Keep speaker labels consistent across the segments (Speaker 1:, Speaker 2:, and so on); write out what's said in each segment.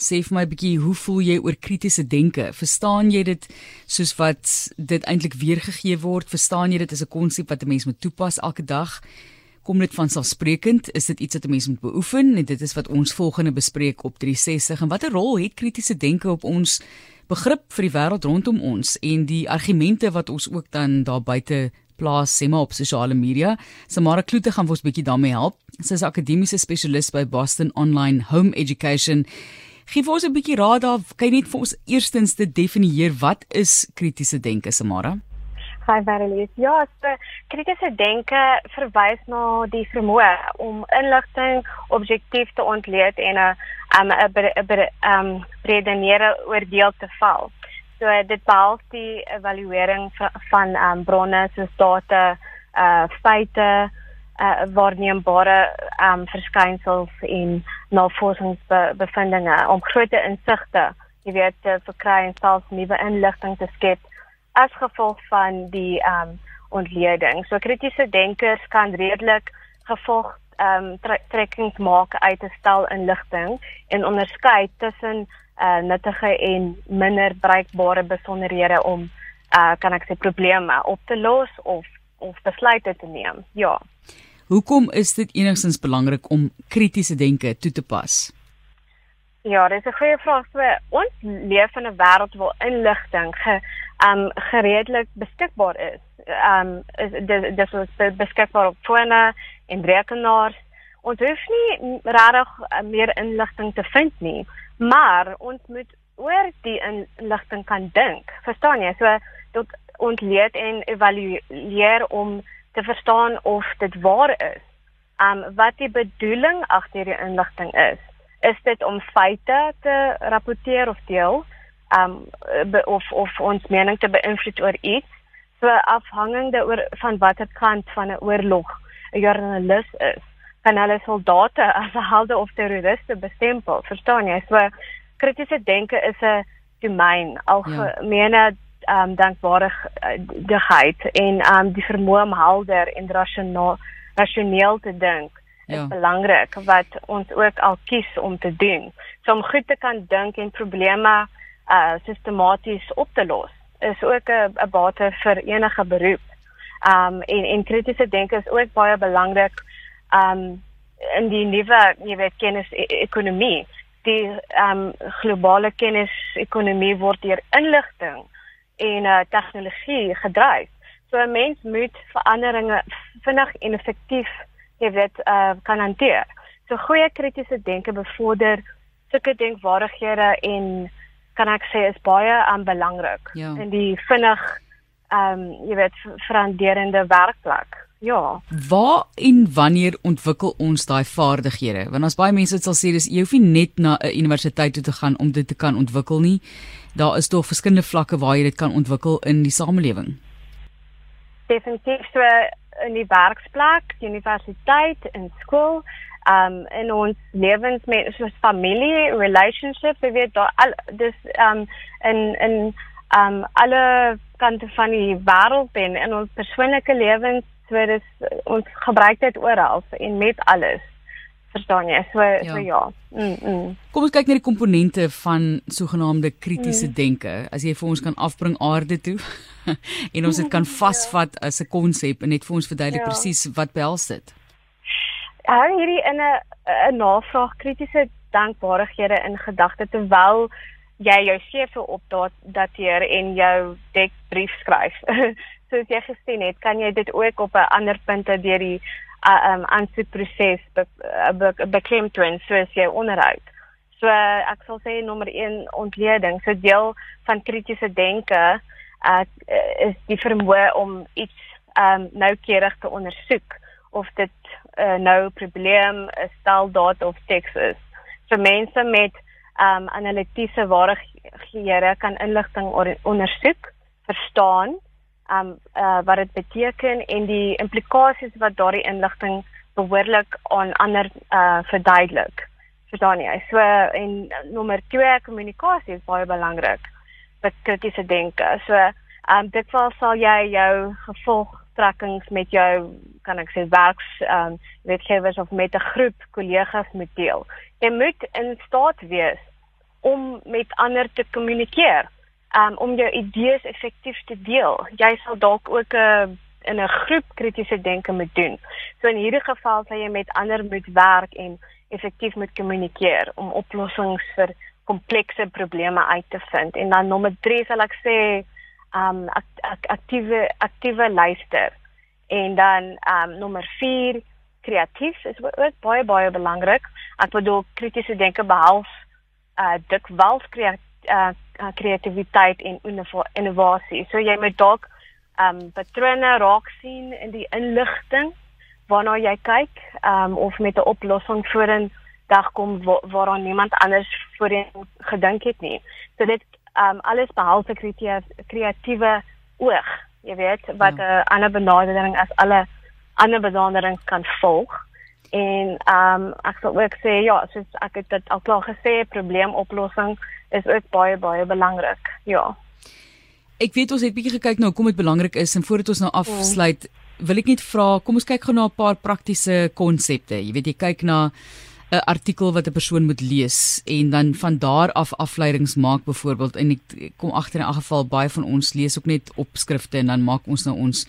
Speaker 1: sê vir my 'n bietjie hoe voel jy oor kritiese denke? Verstaan jy dit soos wat dit eintlik weergegee word? Verstaan jy dit as 'n konsep wat 'n mens moet toepas elke dag? Kom dit van selfsprekend? Is dit iets wat 'n mens moet beoefen? En dit is wat ons volgende bespreek op 360. En watter rol het kritiese denke op ons begrip vir die wêreld rondom ons en die argumente wat ons ook dan daar buite plaas sê maar op sosiale media. Samara Kloete gaan ons 'n bietjie daarmee help. Sy is akademiese spesialis by Boston Online Home Education. Gee vir ons 'n bietjie raad daar, kan jy net vir ons eerstens te definieer wat is kritiese denke, Samara?
Speaker 2: Hi Valerie. Ja, so kritiese denke verwys na die vermoë om inligting objektief te ontleed en 'n 'n 'n 'n redenere oordeel te val. So dit behels die evaluering van um, bronne soos data, uh feite, uh waarneembare um verskynsels en navorsingsbevindinge om groter insigte, jy weet, te verkry en selfs nuwe inligting te skep as gevolg van die um ontleding. So kritiese denkers kan redelik gevolg um trekkings maak uit 'n stel inligting en onderskei tussen uh nuttige en minder bruikbare besonderhede om uh kan ek sê probleme op te los of of besluite te neem. Ja.
Speaker 1: Hoekom is dit enigstens belangrik om kritiese denke toe te pas?
Speaker 2: Ja, dis 'n goeie vraag. So, ons leef in 'n wêreld waar inligting ge um gereedelik beskikbaar is. Um is dis dis is beskikbaar op fone en rekenaars. Ons hoef nie regtig meer inligting te vind nie maar ons moet oor die inligting kan dink. Verstaan jy? So tot ontleed en evalueer om te verstaan of dit waar is. Um wat die bedoeling agter die inligting is. Is dit om feite te rapporteer of deel? Um of of ons mening te beïnvloed oor iets? So afhangende oor van watter kant van 'n oorlog 'n joernalis is kan hulle soldate as helde of terroriste bestempel. Verstaan jy? So kritiese denke is 'n domein algemene ja. Ehm um, dankbaarheid en ehm um, die vermoë om helder en rasionaal rasioneel te dink is ja. belangrik wat ons ook al kies om te doen. So om goed te kan dink en probleme uh sistematies op te los is ook 'n 'n bate vir enige beroep. Um en en kritiese denke is ook baie belangrik um in die nuwe jy weet kennis e ekonomie die um globale kennis ekonomie word deur inligting en uh, tegnologie gedryf. So 'n mens moet veranderinge vinnig en effektief jy weet uh, kan hanteer. So goeie kritiese denke bevorder sulke denkwaardighede en kan ek sê is baie um, belangrik ja. in die vinnig um jy weet veranderende werkplek Ja.
Speaker 1: Waar en wanneer ontwikkel ons daai vaardighede? Want as baie mense dit sal sê dis jy hoef nie net na 'n universiteit toe te gaan om dit te kan ontwikkel nie. Daar is tog verskillende vlakke waar jy dit kan ontwikkel in die samelewing.
Speaker 2: Definitief so in die werksplek, universiteit en skool, um in ons lewens met soos familie, relationships, jy weet daar al dis um in in um alle kante van die wêreld en in ons persoonlike lewens So dis ons gebruik dit oral en met alles. Verstaan jy? So ja. so ja. Mm, mm.
Speaker 1: Kom ons kyk na die komponente van sogenaamde kritiese mm. denke. As jy vir ons kan afbring aarde toe en ons dit kan ja. vasvat ja. as 'n konsep en net vir ons verduidelik ja. presies wat behels dit.
Speaker 2: Hou hierdie in 'n 'n navraag kritiese dankbaarhede in gedagte terwyl jy jou CV op dateer en jou dekbrief skryf. soos jy gesien het, kan jy dit ook op 'n ander punte deur die uh, um aansoekproses be, uh, be, beklemtoon soos jy onderhoud. So uh, ek sal sê nommer 1 ontleding. So deel van kritiese denke uh, is die vermoë om iets um noukeurig te ondersoek of dit 'n uh, nou probleem, 'n stel daad of teks is. So mense met um analitiese vaardighede kan inligting ondersoek, verstaan um uh, wat dit beteken en die implikasies wat daardie inligting behoorlik aan ander uh verduidelik. Verstaan jy? So en nommer 2 kommunikasie is baie belangrik vir kritiese denke. So um dit val sal jy jou gevolgtrekkings met jou kan ek sê werks um wetgewers of met 'n groep kollegas moet deel. Jy moet in staat wees om met ander te kommunikeer, um, om jou idees effektief te deel. Jy sal dalk ook 'n uh, in 'n groep kritiese denke moet doen. So in hierdie geval sal jy met ander moet werk en effektief moet kommunikeer om oplossings vir komplekse probleme uit te vind. En dan nommer 3 sal ek sê um aktiewe aktiewe luister. En dan um nommer 4 kreatief is ook baie baie belangrik. Ek bedoel kritiese denke behels uh dikwels uh, kreatiwiteit en innovasie. So jy moet dalk um patrone raak sien in die inligting waarna jy kyk um of met 'n oplossing voorin dag kom wa waaraan niemand anders voorheen gedink het nie. So dit um alles behalwe kreatiewe oog, jy weet, wat 'n ja. ander benadering as alle ander benaderings kan volg. En um ek sal ook sê ja, soos ek het dit al klaar gesê, probleemoplossing is ook baie baie belangrik. Ja.
Speaker 1: Ek weet ons het bietjie gekyk nou hoekom dit belangrik is en voordat ons nou afsluit, wil ek net vra, kom ons kyk gou na 'n paar praktiese konsepte. Jy weet jy kyk na 'n artikel wat 'n persoon moet lees en dan van daar af afleidings maak byvoorbeeld en ek kom agter in 'n geval baie van ons lees ook net opskrifte en dan maak ons nou ons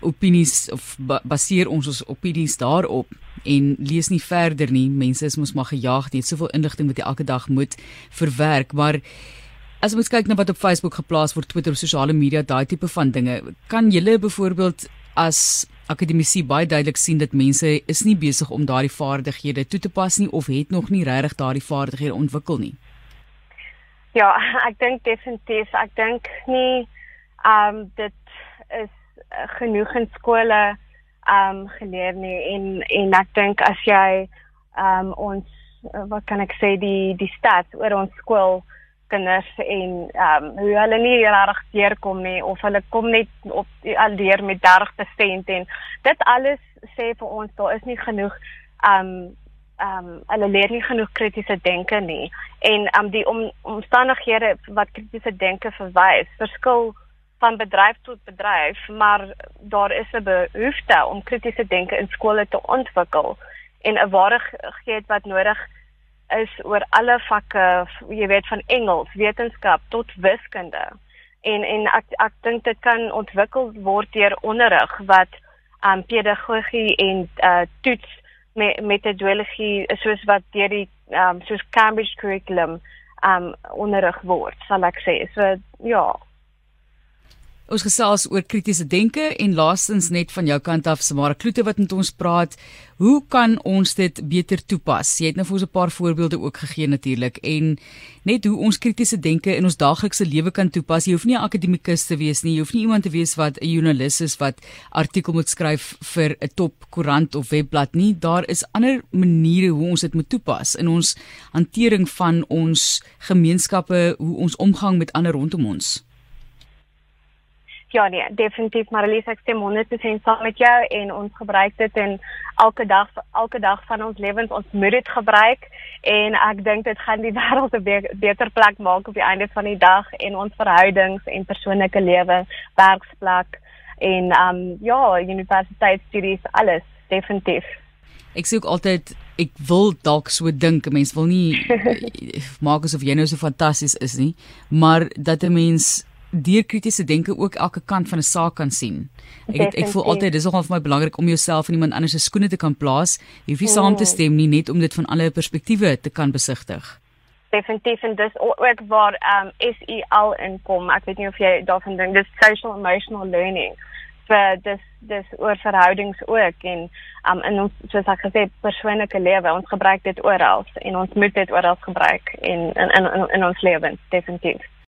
Speaker 1: opinies of baseer ons ons opinies daarop en lees nie verder nie. Mense is mos maar gejaag, jy het soveel inligting wat jy elke dag moet verwerk, maar As ons kyk na wat op Facebook geplaas word, Twitter sosiale media, daai tipe van dinge, kan julle byvoorbeeld as akademisie baie duidelik sien dat mense is nie besig om daardie vaardighede toe te pas nie of het nog nie regtig daardie vaardighede ontwikkel nie.
Speaker 2: Ja, ek dink definitief, ek dink nie ehm um, dit is uh, genoeg in skole um, geleer nie. En en ek dink as jy um, ons uh, wat kan ek sê die die stats oor ons skool kinders en ehm um, hoe hulle nie regtig deurkom nie of hulle kom net op al deur met 30% en dit alles sê vir ons daar is nie genoeg ehm um, ehm um, hulle leer nie genoeg kritiese denke nie. En ehm um, die om, omstandighede wat kritiese denke verwys verskil van bedryf tot bedryf maar daar is 'n behoefte om kritiese denke in skole te ontwikkel en 'n waardigheid wat nodig is oor alle vakke, jy weet van Engels, wetenskap tot wiskunde. En en ek ek dink dit kan ontwikkel word deur onderrig wat um pedagogie en uh toets met metodologie soos wat deur die um soos Cambridge curriculum um onderrig word, sal ek sê. So ja,
Speaker 1: Ons gesels oor kritiese denke en laastens net van jou kant af Samara Kloete wat met ons praat. Hoe kan ons dit beter toepas? Jy het nou vir ons 'n paar voorbeelde ook gegee natuurlik en net hoe ons kritiese denke in ons daaglikse lewe kan toepas. Jy hoef nie 'n akademikus te wees nie. Jy hoef nie iemand te wees wat 'n joernalis is wat artikel moet skryf vir 'n top koerant of webblad nie. Daar is ander maniere hoe ons dit moet toepas in ons hantering van ons gemeenskappe, hoe ons omgang met ander rondom ons.
Speaker 2: Ja nee, definitief Marlies ek stem 100% saam met jou en ons gebruik dit in elke dag elke dag van ons lewens ons moet dit gebruik en ek dink dit gaan die wêreld 'n be beter plek maak op die einde van die dag en ons verhoudings en persoonlike lewe, werksplek en um ja, universiteitsstudies alles definitief.
Speaker 1: Ek sê ook altyd ek wil dalk so dink, 'n mens wil nie maak asof jy nou so fantasties is nie, maar dat 'n mens deur kritiese denke ook elke kant van 'n saak kan sien. Ek het, ek voel altyd dis nogal vir my belangrik om jouself in iemand anders se skoene te kan plaas. Jy hoef nie saam te mm. stem nie, net om dit van alle perspektiewe te kan besigtig.
Speaker 2: Definitief en dis ook waar ehm um, SEL inkom. Ek weet nie of jy daarvan dink dis social emotional learning vir dis dis oor verhoudings ook en um, in ons soos ek gesê persoonlike lewe ons gebruik dit oral en ons moet dit oral gebruik in in in, in ons lewens definitief